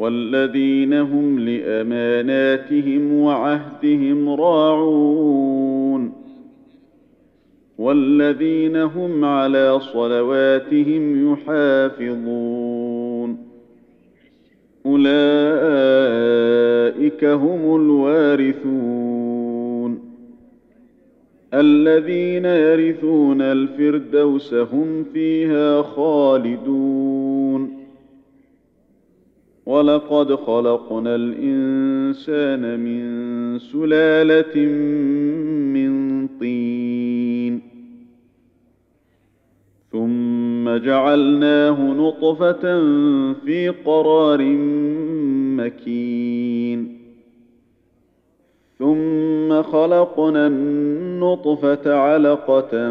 والذين هم لأماناتهم وعهدهم راعون والذين هم على صلواتهم يحافظون أولئك هم الوارثون الذين يرثون الفردوس هم فيها خالدون ولقد خلقنا الانسان من سلاله من طين ثم جعلناه نطفه في قرار مكين ثم خلقنا النطفه علقه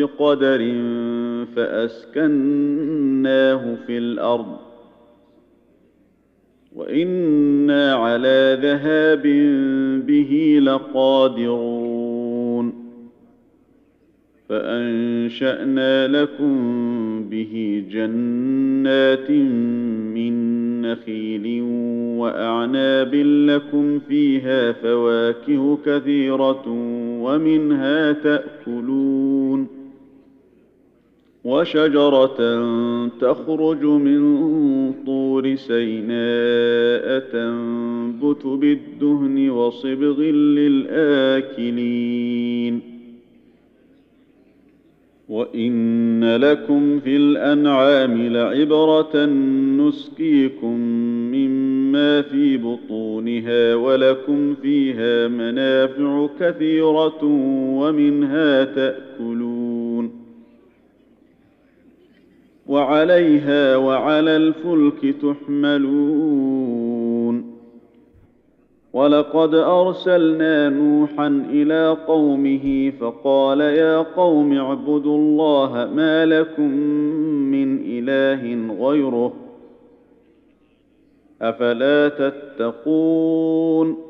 بقدر فأسكناه في الأرض وإنا على ذهاب به لقادرون فأنشأنا لكم به جنات من نخيل وأعناب لكم فيها فواكه كثيرة ومنها تأكلون وشجرة تخرج من طور سيناء تنبت بالدهن وصبغ للآكلين. وإن لكم في الأنعام لعبرة نسقيكم مما في بطونها ولكم فيها منافع كثيرة ومنها تأكلون. وعليها وعلى الفلك تحملون. ولقد أرسلنا نوحا إلى قومه فقال يا قوم اعبدوا الله ما لكم من إله غيره أفلا تتقون.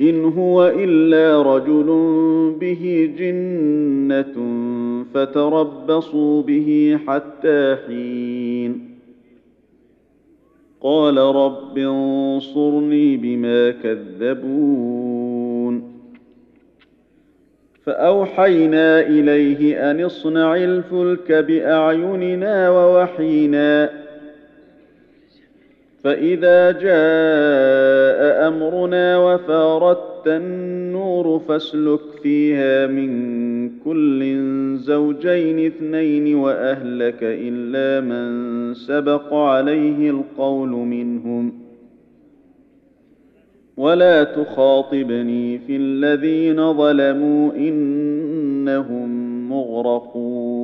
إن هو إلا رجل به جنة فتربصوا به حتى حين. قال رب انصرني بما كذبون. فأوحينا إليه أن اصنع الفلك بأعيننا ووحينا فاذا جاء امرنا وفارت النور فاسلك فيها من كل زوجين اثنين واهلك الا من سبق عليه القول منهم ولا تخاطبني في الذين ظلموا انهم مغرقون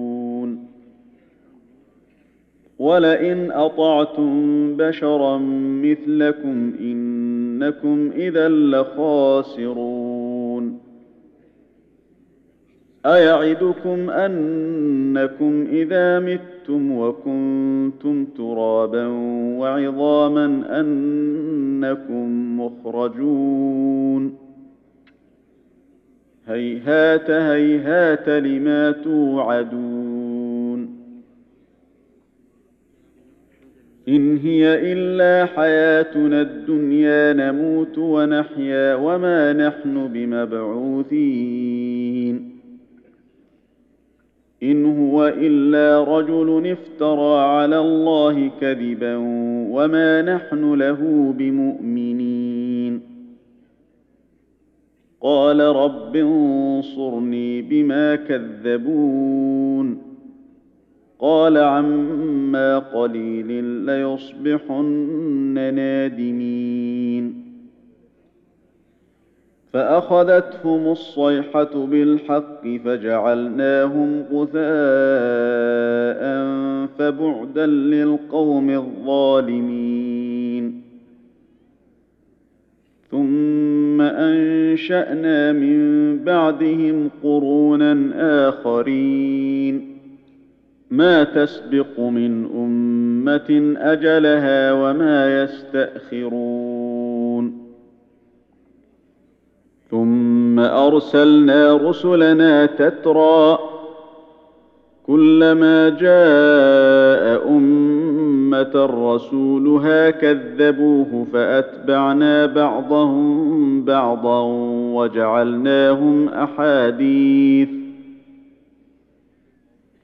ولئن أطعتم بشرا مثلكم إنكم إذا لخاسرون. أيعدكم أنكم إذا متم وكنتم ترابا وعظاما أنكم مخرجون. هيهات هيهات لما توعدون. إن هي إلا حياتنا الدنيا نموت ونحيا وما نحن بمبعوثين. إن هو إلا رجل افترى على الله كذبا وما نحن له بمؤمنين. قال رب انصرني بما كذبون. قال عما قليل ليصبحن نادمين. فأخذتهم الصيحة بالحق فجعلناهم غثاء فبعدا للقوم الظالمين. ثم أنشأنا من بعدهم قرونا آخرين. ما تسبق من أمة أجلها وما يستأخرون. ثم أرسلنا رسلنا تترى كلما جاء أمة رسولها كذبوه فأتبعنا بعضهم بعضا وجعلناهم أحاديث.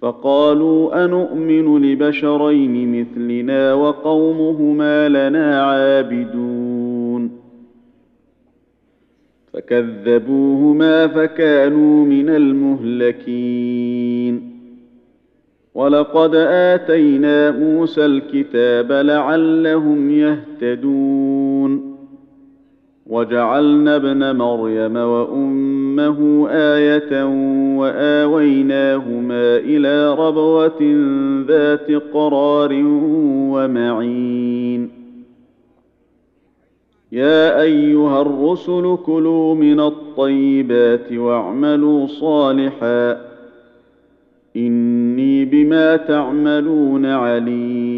فقالوا انومن لبشرين مثلنا وقومهما لنا عابدون. فكذبوهما فكانوا من المهلكين. ولقد آتينا موسى الكتاب لعلهم يهتدون. وجعلنا ابن مريم وأمه آية وآويناهما إلى ربوة ذات قرار ومعين. يا أيها الرسل كلوا من الطيبات واعملوا صالحا. إني بما تعملون عليم.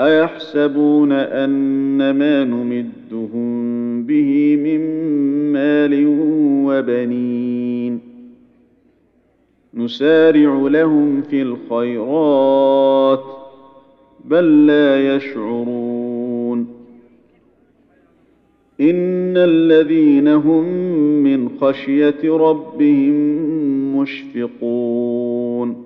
أيحسبون أن ما نمدهم به من مال وبنين نسارع لهم في الخيرات بل لا يشعرون إن الذين هم من خشية ربهم مشفقون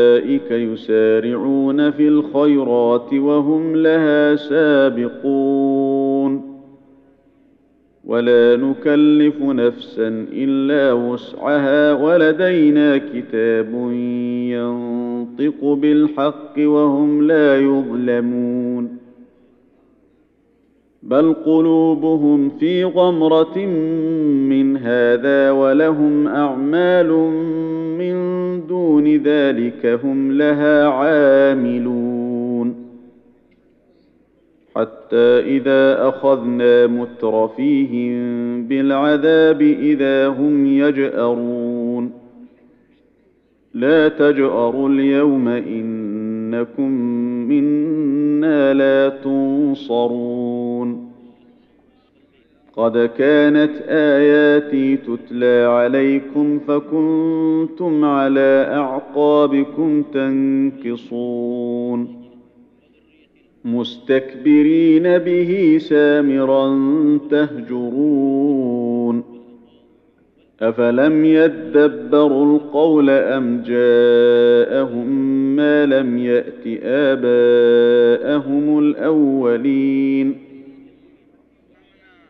يسارعون في الخيرات وهم لها سابقون. ولا نكلف نفسا إلا وسعها ولدينا كتاب ينطق بالحق وهم لا يظلمون. بل قلوبهم في غمرة من هذا ولهم أعمال من دون ذلك هم لها عاملون. حتى إذا أخذنا مترفيهم بالعذاب إذا هم يجأرون. لا تجأروا اليوم إنكم منا لا تنصرون. قد كانت آياتي تتلى عليكم فكنتم على أعقابكم تنكصون. مستكبرين به سامرا تهجرون. أفلم يدبروا القول أم جاءهم ما لم يأت آباءهم الأولين؟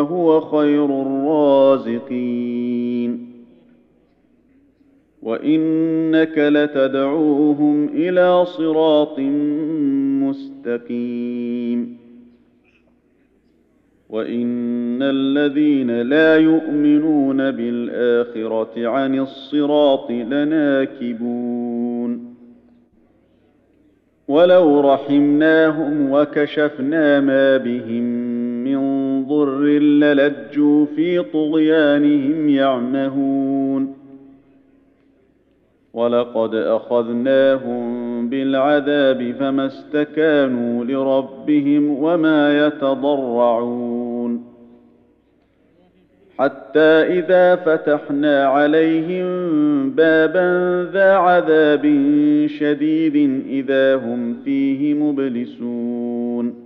وهو خير الرازقين. وإنك لتدعوهم إلى صراط مستقيم. وإن الذين لا يؤمنون بالآخرة عن الصراط لناكبون. ولو رحمناهم وكشفنا ما بهم من ضر للجوا في طغيانهم يعمهون. ولقد أخذناهم بالعذاب فما استكانوا لربهم وما يتضرعون. حتى إذا فتحنا عليهم بابا ذا عذاب شديد إذا هم فيه مبلسون.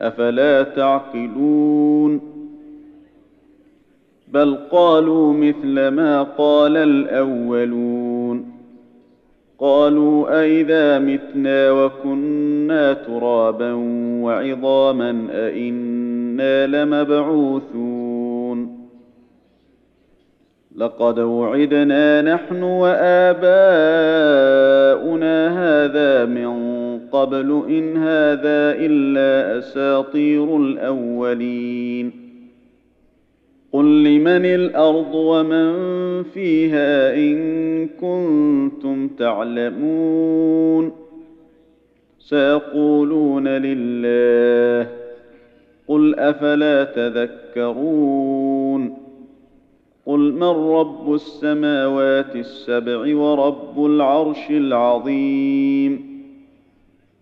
أفلا تعقلون بل قالوا مثل ما قال الأولون قالوا أإذا متنا وكنا ترابا وعظاما أإنا لمبعوثون لقد وعدنا نحن وآباؤنا هذا من قبل إن هذا إلا أساطير الأولين. قل لمن الأرض ومن فيها إن كنتم تعلمون. سيقولون لله قل أفلا تذكرون. قل من رب السماوات السبع ورب العرش العظيم؟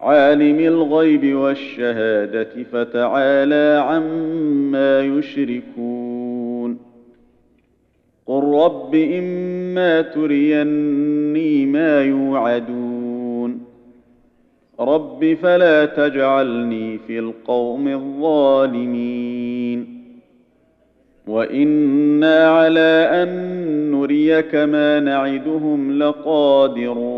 عالم الغيب والشهادة فتعالى عما يشركون. قل رب إما تريني ما يوعدون. رب فلا تجعلني في القوم الظالمين. وإنا على أن نريك ما نعدهم لقادرون.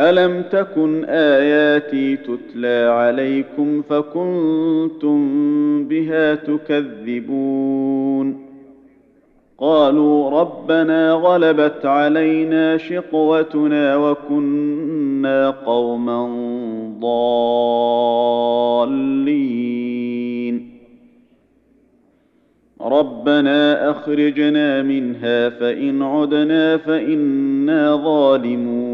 ألم تكن آياتي تتلى عليكم فكنتم بها تكذبون؟ قالوا ربنا غلبت علينا شقوتنا وكنا قوما ضالين. ربنا أخرجنا منها فإن عدنا فإنا ظالمون.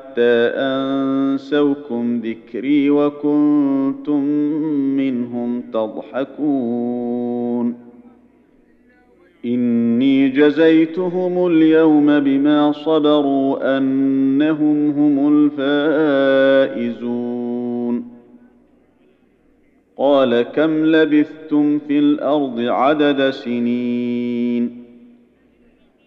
حتى أنسوكم ذكري وكنتم منهم تضحكون. إني جزيتهم اليوم بما صبروا أنهم هم الفائزون. قال كم لبثتم في الأرض عدد سنين؟